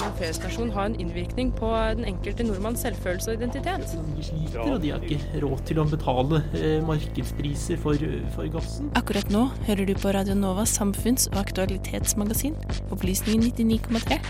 som en feriestasjon ha en innvirkning på den enkelte nordmanns selvfølelse og identitet? De sliter, og de har ikke råd til å betale eh, markedspriser for, for gassen. Akkurat nå hører du på Radio Novas samfunns- og aktualitetsmagasin, Opplysningen 99,3.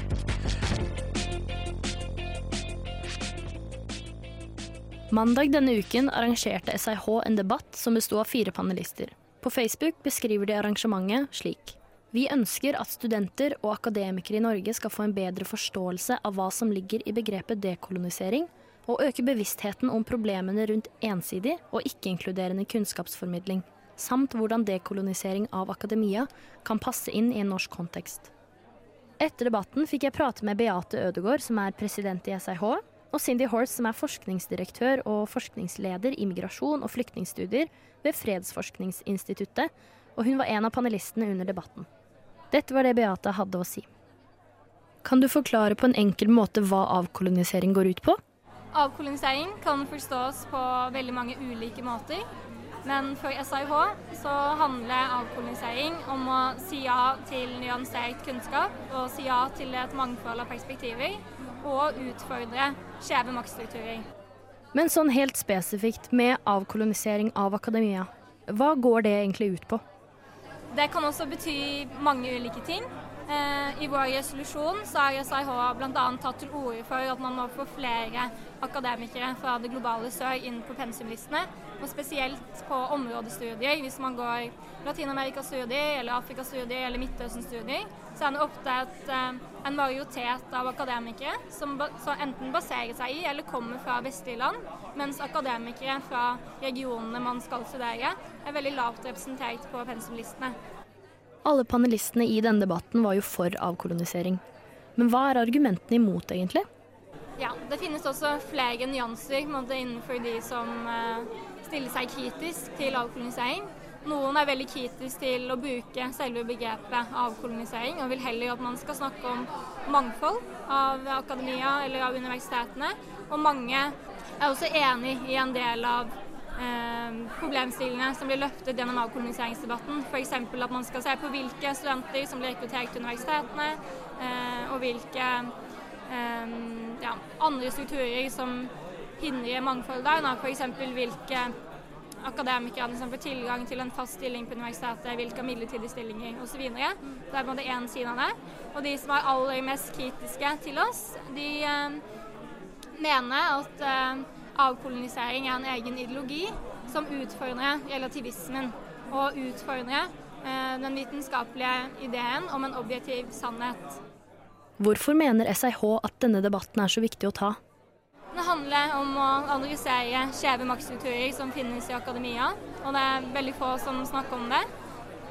Mandag denne uken arrangerte SIH en debatt som besto av fire panelister. På Facebook beskriver de arrangementet slik. Vi ønsker at studenter og akademikere i Norge skal få en bedre forståelse av hva som ligger i begrepet dekolonisering, og øke bevisstheten om problemene rundt ensidig og ikke-inkluderende kunnskapsformidling, samt hvordan dekolonisering av akademia kan passe inn i en norsk kontekst. Etter debatten fikk jeg prate med Beate Ødegård, som er president i SIH, og Cindy Horse, som er forskningsdirektør og forskningsleder i migrasjon og flyktningstudier ved Fredsforskningsinstituttet, og hun var en av panelistene under debatten. Dette var det Beate hadde å si. Kan du forklare på en enkel måte hva avkolonisering går ut på? Avkolonisering kan forstås på veldig mange ulike måter. Men for SIH så handler avkolonisering om å si ja til nyansert kunnskap og si ja til et mangfold av perspektiver, og utfordre skjeve maktstrukturer. Men sånn helt spesifikt med avkolonisering av akademia, hva går det egentlig ut på? Det kan også bety mange ulike ting. I vår resolusjon så har SIH bl.a. tatt til orde for at man må få flere akademikere fra det globale sør inn på pensumlistene. Og spesielt på områdestudier. Hvis man går Latin-Amerika-studier eller Afrika-studier eller Midtøsten-studier, så er det ofte et, en majoritet av akademikere som, som enten baserer seg i eller kommer fra vestlige land, mens akademikere fra regionene man skal studere, er veldig lavt representert på pensumlistene. Alle panelistene i denne debatten var jo for avkolonisering. Men hva er argumentene imot, egentlig? Ja, Det finnes også flere nyanser måte, innenfor de som uh, stiller seg kritisk til avkolonisering. Noen er veldig kritisk til å bruke selve begrepet avkolonisering, og vil heller at man skal snakke om mangfold av akademia eller av universitetene. Og mange er også enig i en del av Eh, problemstillingene som blir løftet gjennom avkoloniseringsdebatten. F.eks. at man skal se på hvilke studenter som blir rekruttert til universitetene, eh, og hvilke eh, ja, andre strukturer som hindrer mangfold der. F.eks. hvilke akademikere som får tilgang til en fast stilling på universitetet, hvilke midlertidige stillinger osv. Det er både én side av det. Og de som er aller mest kritiske til oss, de mener at avkolonisering er en egen ideologi som utfordrer relativismen og utfordrer eh, den vitenskapelige ideen om en objektiv sannhet. Hvorfor mener SIH at denne debatten er så viktig å ta? Det handler om å adressere skjeve maktstrukturer som finnes i akademia, og det er veldig få som snakker om det.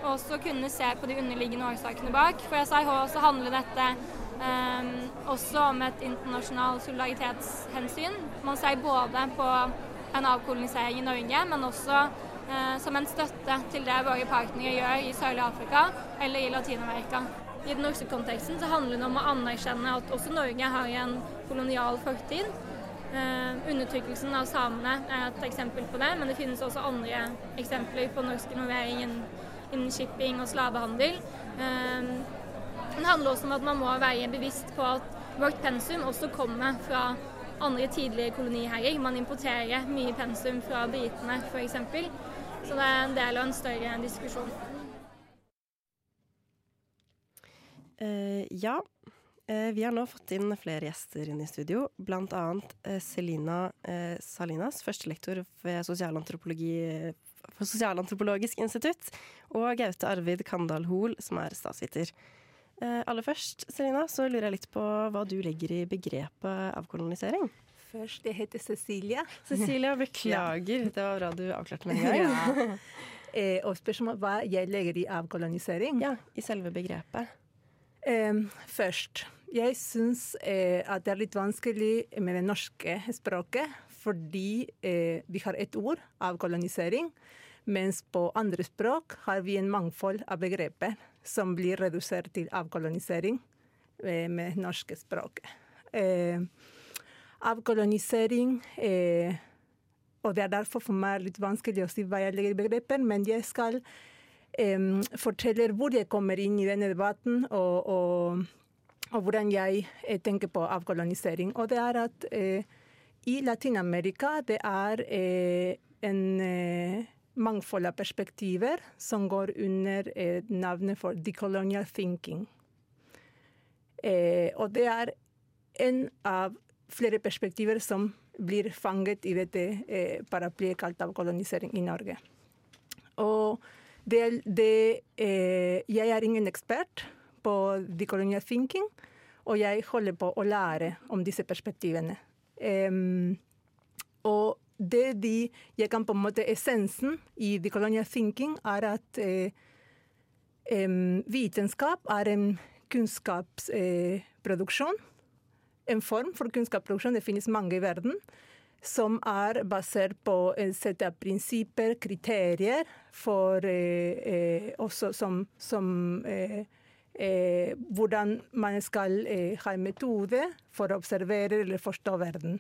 Og også kunne se på de underliggende årsakene bak. For SIH så handler dette også om et internasjonalt solidaritetshensyn. Man ser både på en avkolonisering i Norge, men også uh, som en støtte til det våre partnere gjør i sørlige Afrika eller i Latin-Amerika. I den norske konteksten så handler det om å anerkjenne at også Norge har en kolonial fortid. Uh, undertrykkelsen av samene er et eksempel på det, men det finnes også andre eksempler på norsk involvering innen, shipping og slavehandel. Uh, det handler også om at man må være bevisst på at vårt pensum også kommer fra andre tidligere koloniherrer. Man importerer mye pensum fra britene f.eks. Så det er en del av en større diskusjon. Uh, ja, uh, vi har nå fått inn flere gjester inn i studio. Blant annet uh, Selina Salinas, førstelektor ved sosialantropologi for Sosialantropologisk institutt, og Gaute Arvid Kandal Hoel, som er statsviter. Eh, aller først, Selina, så lurer jeg litt på hva du legger i begrepet avkolonisering. Først, jeg heter Cecilia. Cecilia, beklager. Det var bra du avklarte med en gang. ja. eh, og spørsmålet hva jeg legger i avkolonisering? Ja, I selve begrepet. Først, jeg syns eh, at det er litt vanskelig med det norske språket, fordi eh, vi har ett ord, avkolonisering. Mens på andre språk har vi en mangfold av begreper som blir redusert til avkolonisering eh, med norske språk. Eh, avkolonisering eh, Og det er derfor for meg litt vanskelig å si hva jeg legger i begreper, men jeg skal eh, fortelle hvor jeg kommer inn i denne debatten, og, og og hvordan jeg eh, tenker på avkolonisering. Og det er at eh, i Latin-Amerika det er en mangfold av perspektiver som går under eh, navnet for decolonial thinking. Eh, og det er en av flere perspektiver som blir fanget i dette eh, paraplyet kalt avkolonisering i Norge. Og det, det, eh, jeg er ingen ekspert på decolonial thinking, og jeg holder på å lære om disse perspektivene. Og det de Jeg kan på en måte Essensen i The Colonial thinking er at eh, vitenskap er en kunnskapsproduksjon. Eh, en form for kunnskapsproduksjon, det finnes mange i verden, som er basert på et sett av prinsipper, kriterier, for eh, eh, også som, som eh, eh hvordan man skal eh, ha en metode for å observere eller forstå verden.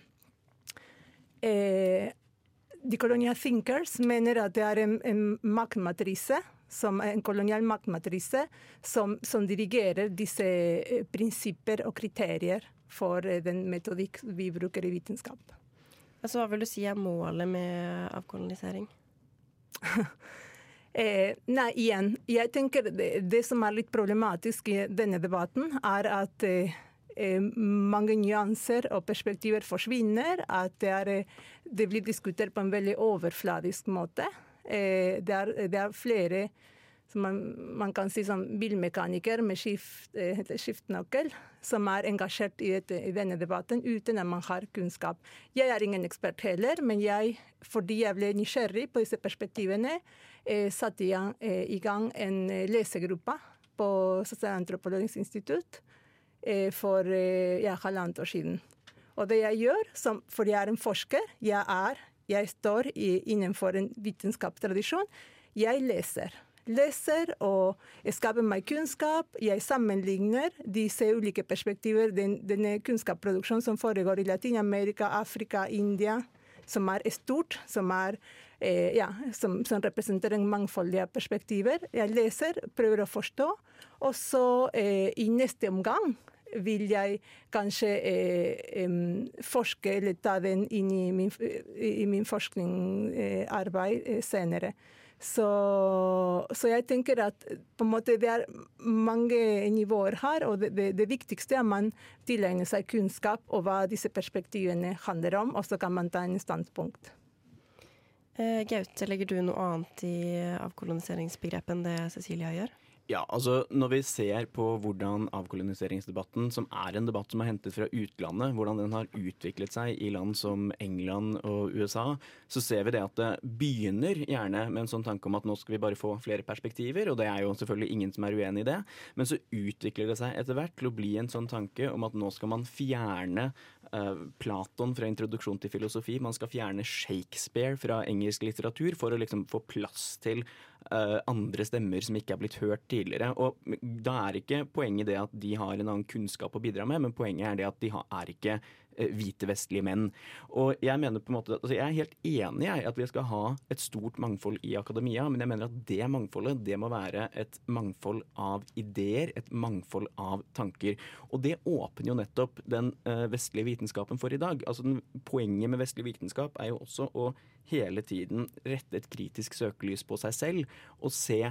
De colonial thinkers mener at det er en, en maktmatrise som en kolonial maktmatrise som, som, dirigerer disse prinsipper og kriterier for eh, den metodikk vi bruker i vitenskap. Altså, hva vil du si er målet med avkolonisering? eh, nei, igjen. Jeg tenker det, det, som er litt problematisk i denne debatten, er at eh, eh mange nyanser og perspektiver forsvinner. At det, er, eh, det blir diskutert på en veldig overfladisk måte. Eh, det er, det er flere som man, man, kan si som bilmekaniker med skift, skiftnøkkel, som er engasjert i, et, i, denne debatten uten at man har kunnskap. Jeg er ingen ekspert heller, men jeg, fordi jeg ble nysgjerrig på disse perspektivene, eh, satte jeg eh, i gang en eh, lesegruppe på Sosialantropologisk institutt eh, for eh, ja, halvannet år siden. Og det jeg gjør, som, for jeg er en forsker, jeg, er, jeg står i, innenfor en vitenskapstradisjon, jeg leser leser og skaper meg kunnskap. Jeg sammenligner disse ulike perspektiver, den, denne kunnskapsproduksjonen som foregår i Latin-Amerika, Afrika, India, som er stort, som, er, eh, ja, som, som representerer mangfoldige perspektiver. Jeg leser, prøver å forstå, og så eh, i neste omgang vil jeg kanskje eh, forske eller ta den inn i min, i min forskningsarbeid eh, senere. Så, så, jeg tenker at måte det er mange nivåer her, og det, det, det viktigste er at man tilegner seg kunnskap og hva disse perspektivene handler om, og så kan man ta en standpunkt. Eh, Gaute, legger du noe annet i avkoloniseringsbegrepet enn det Cecilia gjør? Ja, altså Når vi ser på hvordan avkoloniseringsdebatten, som er en debatt som er hentet fra utlandet, hvordan den har utviklet seg i land som England og USA, så ser vi det at det begynner gjerne med en sånn tanke om at nå skal vi bare få flere perspektiver, og det er jo selvfølgelig ingen som er uenig i det, men så utvikler det seg etter hvert til å bli en sånn tanke om at nå skal man fjerne uh, Platon fra introduksjon til filosofi, man skal fjerne Shakespeare fra engelsk litteratur for å liksom få plass til andre stemmer som ikke er blitt hørt tidligere. Og Da er ikke poenget det at de har en annen kunnskap å bidra med, men poenget er det at de er ikke hvite vestlige menn. Og Jeg mener på en måte, altså jeg er helt enig i at vi skal ha et stort mangfold i akademia, men jeg mener at det mangfoldet det må være et mangfold av ideer, et mangfold av tanker. Og det åpner jo nettopp den uh, vestlige vitenskapen for i dag. Altså den, Poenget med vestlig vitenskap er jo også å hele tiden rette et kritisk søkelys på seg selv og se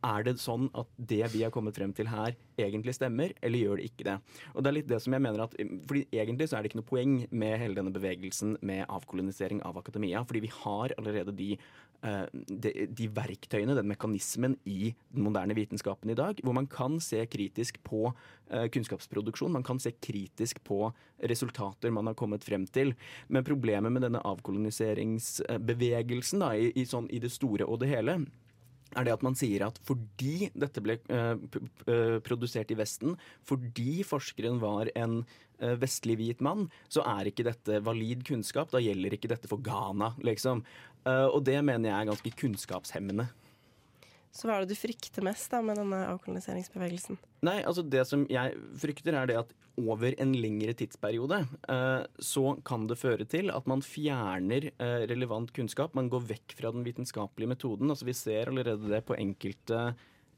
er det sånn at det vi har kommet frem til her, egentlig stemmer, eller gjør det ikke det? Og det er litt det som jeg mener at, fordi Egentlig så er det ikke noe poeng med hele denne bevegelsen med avkolonisering av akademia, fordi vi har allerede de, uh, de, de verktøyene, den mekanismen, i den moderne vitenskapen i dag, hvor man kan se kritisk på kunnskapsproduksjon, man kan se kritisk på resultater man har kommet frem til. Men problemet med denne avkoloniseringsbevegelsen da, i, i, sånn, i det store og det hele, er det at man sier at fordi dette ble uh, produsert i Vesten, fordi forskeren var en uh, vestlig hvit mann, så er ikke dette valid kunnskap. Da gjelder ikke dette for Ghana, liksom. Og det mener jeg er ganske kunnskapshemmende. Så hva er det du frykter mest da med denne avkoloniseringsbevegelsen? Nei, altså Det som jeg frykter, er det at over en lengre tidsperiode eh, så kan det føre til at man fjerner eh, relevant kunnskap. Man går vekk fra den vitenskapelige metoden. Altså Vi ser allerede det på enkelte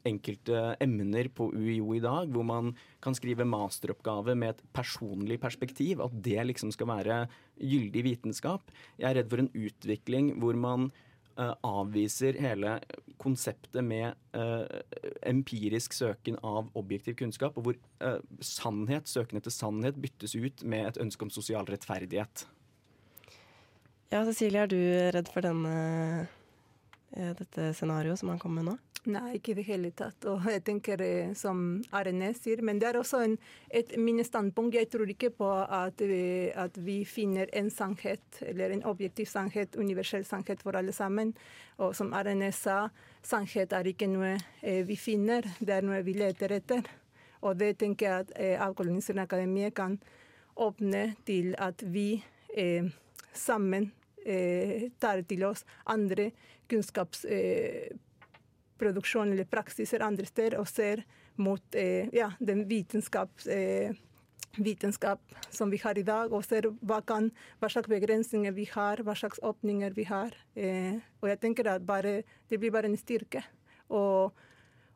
enkelte emner på UiO i dag, hvor man kan skrive masteroppgave med et personlig perspektiv, at det liksom skal være gyldig vitenskap. Jeg er redd for en utvikling hvor man uh, avviser hele konseptet med uh, empirisk søken av objektiv kunnskap, og hvor uh, sannhet, søken etter sannhet byttes ut med et ønske om sosial rettferdighet. Ja, Cecilie, er du redd for denne, dette scenarioet som han kom med nå? Nei, ikke i det hele tatt. Og jeg tenker som Arne sier, men det er også en, et mine standpunkt. Jeg tror ikke på at vi, at vi, finner en sannhet, eller en objektiv sannhet, universell sannhet for alle sammen. Og som Arne sa, sannhet er ikke noe eh, vi finner, det er noe vi leter etter. Og det tenker jeg at eh, avkoloniserende kan åpne til at vi eh, sammen eh, tar til oss andre kunnskaps eh, produksjon eller praksiser andre steder og ser mot eh, ja, den vitenskap, eh, vitenskap som vi har i dag, og ser hva, kan, hva slags begrensninger vi har, hva slags åpninger vi har. Eh, og jeg tenker at bare, det blir bare en styrke. Og,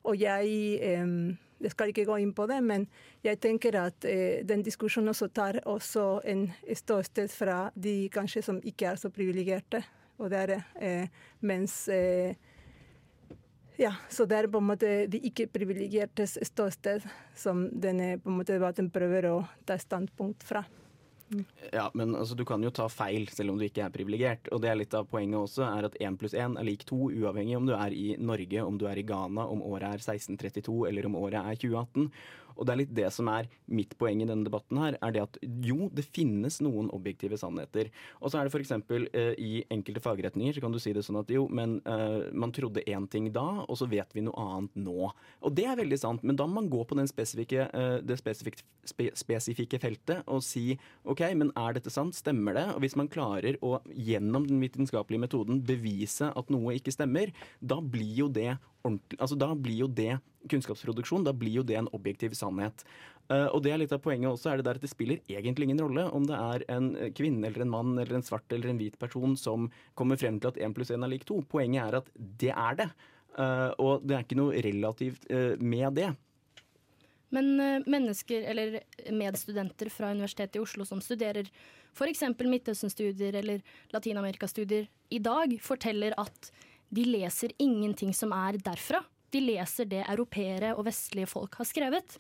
og jeg jeg skal ikke gå inn på det, men jeg tenker at eh, den diskusjonen også tar også en ståsted fra de kanskje som ikke er så privilegerte. Og det eh, mens eh, ja, så det er på en måte de ikke-privilegertes ståsted som denne på en måte debatten prøver å ta standpunkt fra. Mm. Ja, men altså, du kan jo ta feil selv om du ikke er privilegert. Og det er litt av poenget også, er at én pluss én er lik to, uavhengig om du er i Norge, om du er i Ghana, om året er 1632 eller om året er 2018. Og det er litt det som er mitt poeng i denne debatten her, er det at jo, det finnes noen objektive sannheter. Og så er det f.eks. Eh, i enkelte fagretninger så kan du si det sånn at jo, men eh, man trodde én ting da, og så vet vi noe annet nå. Og det er veldig sant, men da må man gå på spesifikke, eh, det spesifikke, spe, spesifikke feltet og si OK, men er dette sant? Stemmer det? Og hvis man klarer å gjennom den vitenskapelige metoden bevise at noe ikke stemmer, da blir jo det ordentlig Altså da blir jo det kunnskapsproduksjon, da blir jo det en objektiv sannhet. Uh, og det er litt av poenget også, er det der at det spiller egentlig ingen rolle om det er en kvinne eller en mann eller en svart eller en hvit person som kommer frem til at én pluss én er lik to. Poenget er at det er det. Uh, og det er ikke noe relativt med det. Men mennesker eller medstudenter fra Universitetet i Oslo som studerer f.eks. Midtøsten-studier eller Latin-Amerika-studier i dag, forteller at de leser ingenting som er derfra. De leser det europeere og vestlige folk har skrevet.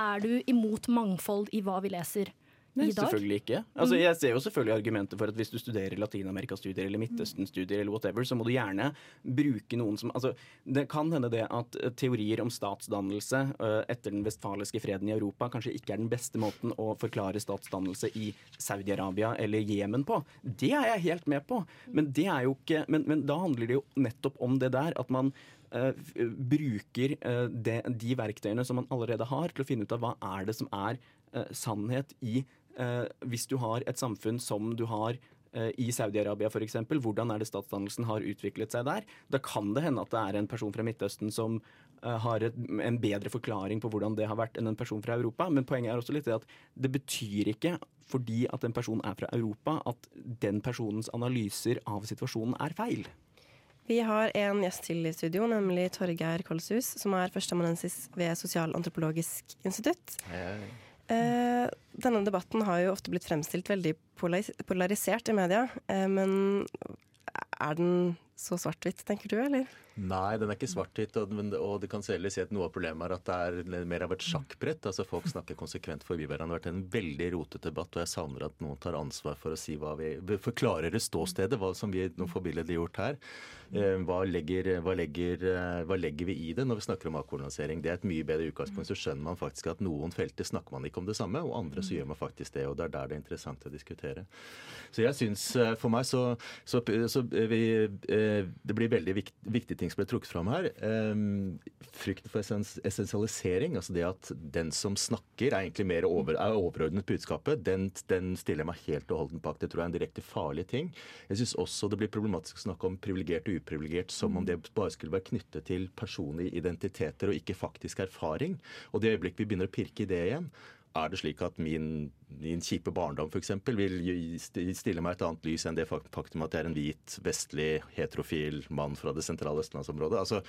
Er du imot mangfold i hva vi leser? Nei, selvfølgelig ikke. Altså, jeg ser jo selvfølgelig argumenter for at hvis du studerer Latin-Amerika-studier eller Midtøsten-studier eller whatever, så må du gjerne bruke noen som altså, Det kan hende det at eh, teorier om statsdannelse uh, etter den vestfaliske freden i Europa kanskje ikke er den beste måten å forklare statsdannelse i Saudi-Arabia eller Jemen på. Det er jeg helt med på. Men, ikke, men, men da handler det jo nettopp om det der at man Uh, bruker uh, de, de, verktøyene som man allerede har, til å finne ut av hva er det som er uh, sannhet i eh, hvis du har et samfunn som du har eh, i Saudi-Arabia f.eks., hvordan er det statsdannelsen har utviklet seg der? Da kan det hende at det er en person fra Midtøsten som eh, har et, en bedre forklaring på hvordan det har vært, enn en person fra Europa. Men poenget er også litt at det betyr ikke, fordi at en person er fra Europa, at den personens analyser av situasjonen er feil. Vi har en gjest til i studio, nemlig Torgeir Kolshus, som er førsteamanuensis ved Sosialantropologisk institutt. Hei, hei. Eh, denne debatten har jo ofte blitt fremstilt veldig polarisert i media. Eh, men er den så svart-hvitt, tenker du, eller? Nei, den er ikke svart-hvitt. Og, og, det kan selv si at noe av problemet er at det er mer av et sjakkbrett. altså Folk snakker konsekvent forbi hverandre. Det har vært en veldig rotete debatt, og jeg savner at noen tar ansvar for å si hva vi Forklarer ståstedet, hva som vi noe forbilledlig gjort her. Eh, hva legger, hva, legger, eh, hva legger, vi i det når vi snakker om avkolonisering? Det er et mye bedre utgangspunkt. Så skjønner man faktisk at noen felter snakker man ikke om det samme, og andre så gjør man faktisk det. Og det er der det er interessant å diskutere. Så jeg syns eh, for meg så, så, så vi, det blir veldig viktig, viktige ting som ble trukket fram her. Frykten for essensialisering, altså det at den som snakker er egentlig mer over, er overordnet budskapet, den, den, stiller meg helt og holdent bak. Det tror jeg er en direkte farlig ting. Jeg syns også det blir problematisk å snakke om privilegert og uprivilegert som om det bare skulle være knyttet til personlige identiteter og ikke faktisk erfaring. Og det øyeblikk vi begynner å pirke i det igjen, er det slik at min, min kjipe barndom f.eks. vil stille meg et annet lys enn det faktum at jeg er en hvit, vestlig, heterofil mann fra det sentrale østlandsområdet? Altså,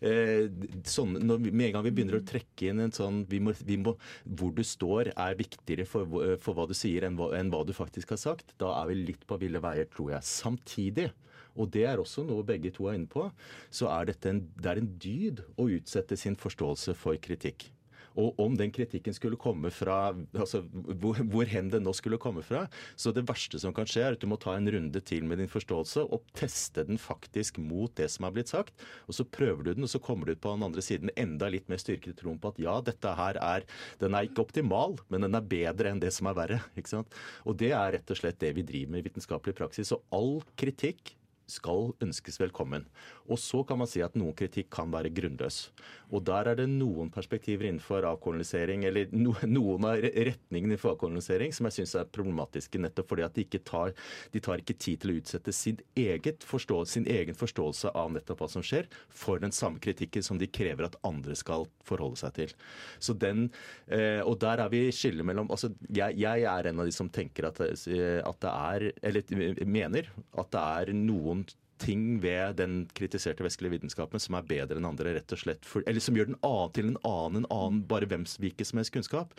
eh, sånn, når, med en gang vi begynner å trekke inn en sånn vi må, vi må, Hvor du står er viktigere for, for hva du sier enn hva, enn hva du faktisk har sagt. Da er vi litt på ville veier, tror jeg. Samtidig og det er også noe begge to er inne på, så er dette en, det er en dyd å utsette sin forståelse for kritikk. Og om den kritikken skulle komme fra altså hvor, hvor hen den nå skulle komme fra, så det verste som kan skje, er at du må ta en runde til med din forståelse og teste den faktisk mot det som er blitt sagt. Og så prøver du den, og så kommer du ut på den andre siden enda litt mer styrket i troen på at ja, dette her er Den er ikke optimal, men den er bedre enn det som er verre. ikke sant? Og det er rett og slett det vi driver med i vitenskapelig praksis. Og all kritikk skal ønskes velkommen. Og så kan man si at noen kritikk kan være grunnløs. Og der er det noen perspektiver innenfor avkolonisering, eller no, noen av retningene innenfor avkolonisering som jeg syns er problematiske, nettopp fordi at de ikke tar, de tar ikke tid til å utsette sin, forstå, sin egen forståelse av nettopp hva som skjer, for den samme kritikken som de krever at andre skal forholde seg til. Så den, eh, Og der er vi skillet mellom altså jeg, jeg er en av de som tenker at, at det er, eller mener at det er noen ting ved den kritiserte vestlige vitenskapen som er bedre enn andre, rett og slett. For, eller som gjør den annen til en annen, en annen bare hvem hvilken som helst kunnskap.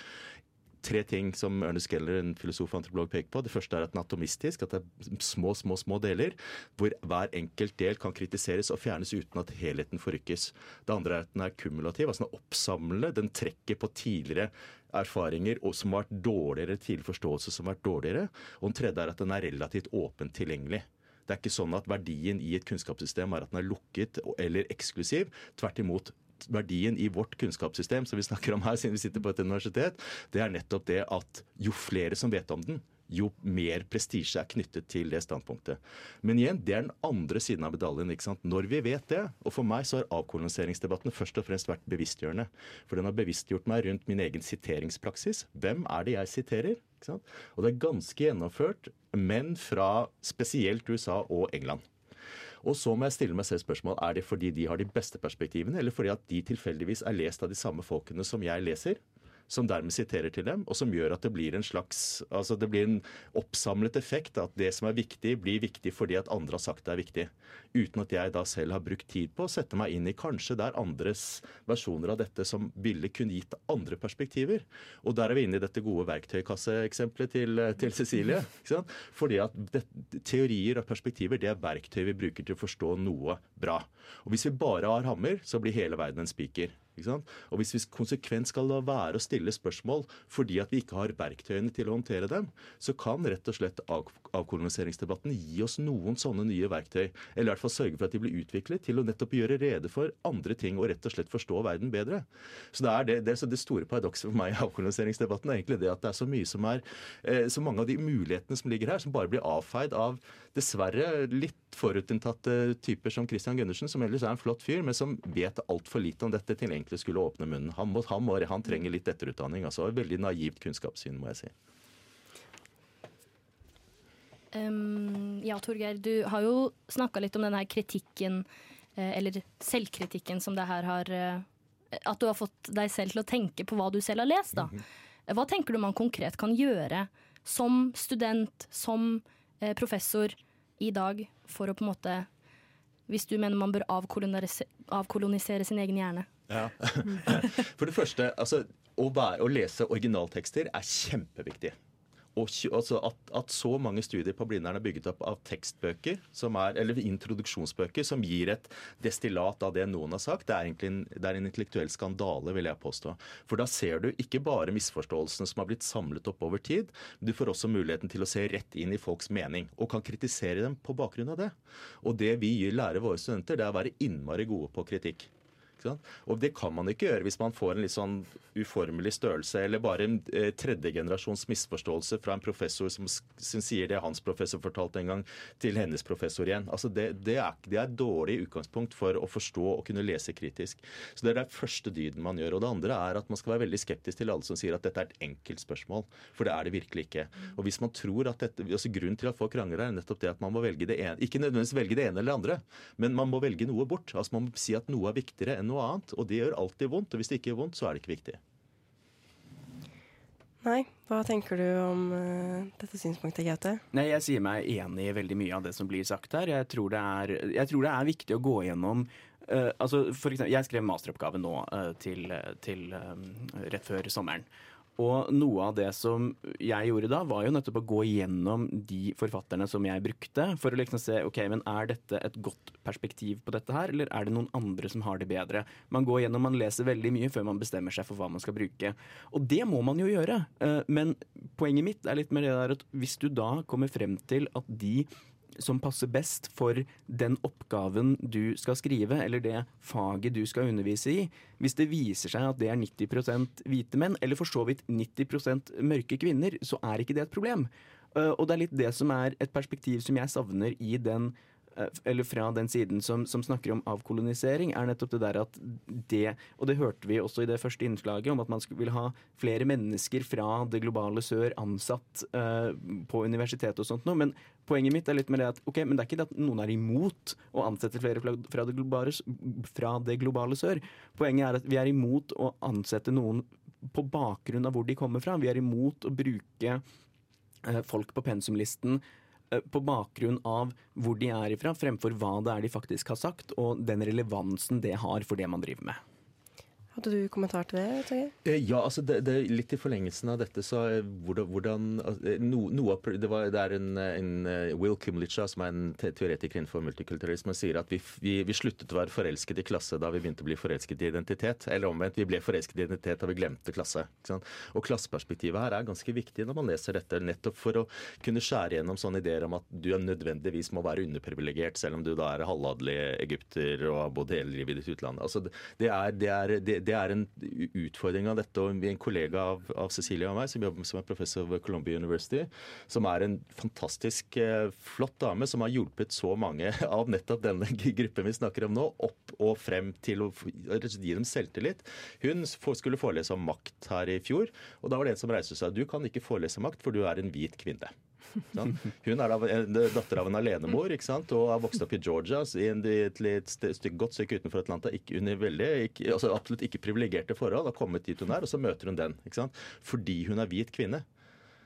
Tre ting som Ernest Geller, en filosof og antropolog, peker på. Det første er at den er atomistisk, at det er små, små, små deler, hvor hver enkelt del kan kritiseres og fjernes uten at helheten forrykkes. Det andre er at den er kumulativ, altså den er oppsamlende. Den trekker på tidligere erfaringer og som har vært dårligere, tidlig forståelse som har vært dårligere. Og den tredje er at den er relativt åpent tilgjengelig. Det er ikke sånn at verdien i et kunnskapssystem er at den er lukket eller eksklusiv. Tvert imot. Verdien i vårt kunnskapssystem som vi snakker om her siden vi sitter på et universitet, det er nettopp det at jo flere som vet om den, jo mer prestisje er knyttet til det standpunktet. Men igjen, det er den andre siden av medaljen. ikke sant? Når vi vet det, og for meg så har avkoloniseringsdebatten først og fremst vært bevisstgjørende. For den har bevisstgjort meg rundt min egen siteringspraksis. Hvem er det jeg siterer? Og det er ganske gjennomført, men fra spesielt USA og England. Og så må jeg stille meg selv spørsmål er det fordi de har de beste perspektivene, eller fordi at de tilfeldigvis er lest av de samme folkene som jeg leser? Som dermed siterer til dem, og som gjør at det blir en slags altså det blir en oppsamlet effekt. At det som er viktig, blir viktig fordi at andre har sagt det er viktig. Uten at jeg da selv har brukt tid på å sette meg inn i kanskje det er andres versjoner av dette som ville kunne gitt andre perspektiver. Og der er vi inne i dette gode verktøykasseeksempelet til, til Cecilie. Fordi at det, teorier og perspektiver det er verktøy vi bruker til å forstå noe bra. Og hvis vi bare har hammer, så blir hele verden en spiker. Og hvis vi konsekvent skal la være å stille spørsmål fordi at vi ikke har verktøyene til å håndtere dem, så kan rett og slett av, avkoloniseringsdebatten gi oss noen sånne nye verktøy. Eller i hvert fall sørge for at de blir utviklet til å nettopp gjøre rede for andre ting og rett og slett forstå verden bedre. Så det det, det, så det store paradokset for meg i avkoloniseringsdebatten er egentlig det at det er så mye som er eh, Så mange av de mulighetene som ligger her, som bare blir avfeid av dessverre litt forutinntatte typer som Christian Gundersen, som ellers er en flott fyr, men som vet altfor lite om dette til egentlig skulle åpne munnen. Han, må, han, må, han trenger litt etterutdanning. altså Veldig naivt kunnskapssyn, må jeg si. Um, ja, Torgeir, du har jo snakka litt om den her kritikken, eh, eller selvkritikken som det her har eh, At du har fått deg selv til å tenke på hva du selv har lest, da. Hva tenker du man konkret kan gjøre som student, som eh, professor i dag, for å på en måte Hvis du mener man bør avkolonisere, avkolonisere sin egen hjerne? For det første, altså, å, være, å lese originaltekster er kjempeviktig. Og altså at, at så mange studier på Blindern er bygget opp av tekstbøker, er, eller introduksjonsbøker, som gir et destillat av det noen har sagt, det er en, det er en intellektuell skandale, vil jeg påstå. For da ser du ikke bare misforståelsene som har blitt samlet opp over tid, men du får også muligheten til å se rett inn i folks mening, og kan kritisere dem på bakgrunn av det. Og det vi lærer våre studenter, det er å være innmari gode på kritikk. Og det kan man ikke gjøre hvis man får en litt sånn uformelig størrelse, eller bare en eh, tredjegenerasjons misforståelse fra en professor som, som sier det hans professor fortalte en gang, til hennes professor igjen. Altså det, det, er, det er et dårlig utgangspunkt for å forstå og kunne lese kritisk. Så Det er den første dyden man gjør. Og det andre er at man skal være veldig skeptisk til alle som sier at dette er et enkelt spørsmål, for det er det virkelig ikke. Og hvis man tror at dette, altså Grunnen til at folk krangler, er nettopp det at man må velge det ene, ikke nødvendigvis velge det ene eller det andre, men man må velge noe bort. Altså Man må si at noe er viktigere enn noe annet, og det gjør alltid vondt. Og hvis det ikke gjør vondt, så er det ikke viktig. Nei, hva tenker du om uh, dette synspunktet, Gaute? Nei, Jeg sier meg enig i veldig mye av det som blir sagt her. Jeg tror det er, tror det er viktig å gå gjennom uh, altså for eksempel, Jeg skrev masteroppgave nå uh, til, til rett før sommeren. Og noe av det som jeg gjorde da, var jo nettopp å gå gjennom de forfatterne som jeg brukte, for å liksom se ok, men er dette et godt perspektiv på dette her, eller er det noen andre som har det bedre? Man går gjennom, man leser veldig mye før man bestemmer seg for hva man skal bruke. Og det må man jo gjøre. Eh, men poenget mitt er litt mer det der at hvis du da kommer frem til at de som passer best for den oppgaven du skal skrive, eller det faget du skal undervise i. Hvis det viser seg at det er 90% hvite menn, eller for så vidt 90% mørke kvinner, så er ikke det et problem. Eh, og det er litt det som er et perspektiv som jeg savner i den Eh, eller fra den siden som, som, snakker om avkolonisering, er nettopp det der at det Og det hørte vi også i det første innslaget, om at man vil ha flere mennesker fra det globale sør ansatt uh, på universitetet og sånt noe. Men poenget mitt er litt med det at ok, men det er ikke det at noen er imot å ansette flere fra det globale, fra det globale sør. Poenget er at vi er imot å ansette noen på bakgrunn av hvor de kommer fra. Vi er imot å bruke uh, folk på pensumlisten Eh, på bakgrunn av hvor de er ifra, fremfor hva det er de faktisk har sagt, og den relevansen det har for det man driver med. Hadde du kommentar til det? Tage? Eh, ja, altså det, det, litt i forlengelsen av dette, så hvordan, hvordan altså, no, noe, det, var, det, er en, en eh, Will Kumlicha, som er en teoretiker innenfor multikulturalisme, sier at vi, vi, vi, sluttet å være forelsket i klasse da vi begynte å bli forelsket i identitet. Eller omvendt, vi ble forelsket i identitet da vi glemte klasse. Og klasseperspektivet her er ganske viktig når man leser dette, nettopp for å kunne skjære gjennom sånne ideer om at du nødvendigvis må være underprivilegert, selv om du da er halvadelig egypter og har bodd hele livet i ditt utland. Altså, det er, det er det, det er en utfordring av dette. og En kollega av, av Cecilie og meg, som, jobber, som er professor ved Columbia University, som er en fantastisk eh, flott dame som har hjulpet så mange av nettopp denne gruppen vi snakker om nå, opp og frem til å gi dem selvtillit. Hun skulle forelese om makt her i fjor, og da var det en som reiste seg. Du kan ikke forelese makt, for du er en hvit kvinne. Hun er datter av en alenemor ikke sant? og har vokst opp i Georgia, i et, et stykke godt stykke utenfor Atlanta. Ikke under veldig, ikke, altså absolutt ikke privilegerte forhold. Har kommet dit hun er, og så møter hun den. ikke sant? Fordi hun er hvit kvinne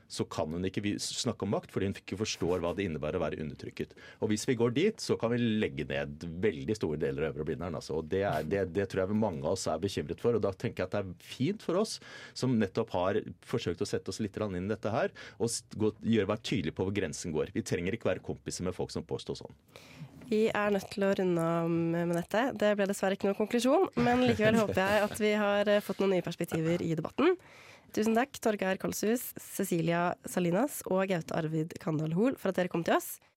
så kan hun ikke snakke om makt, fordi hun ikke forstår hva det innebærer å være undertrykket. Og Hvis vi går dit, så kan vi legge ned veldig store deler av øvre Blindern. Altså. Og det, det, det, tror jeg mange av oss er bekymret for. og Da tenker jeg at det er fint for oss som nettopp har forsøkt å sette oss litt inn i dette her, og gjøre, være tydelige på hvor grensen går. Vi trenger ikke være kompiser med folk som påstår sånn. Vi er nødt til å runde av med dette. Det ble dessverre ikke noen konklusjon, men likevel håper jeg at vi har fått noen nye perspektiver i debatten. Tusen takk, Torgeir Kolshus, Cecilia Salinas og Gaute Arvid Kandal Hoel, for at dere kom til oss.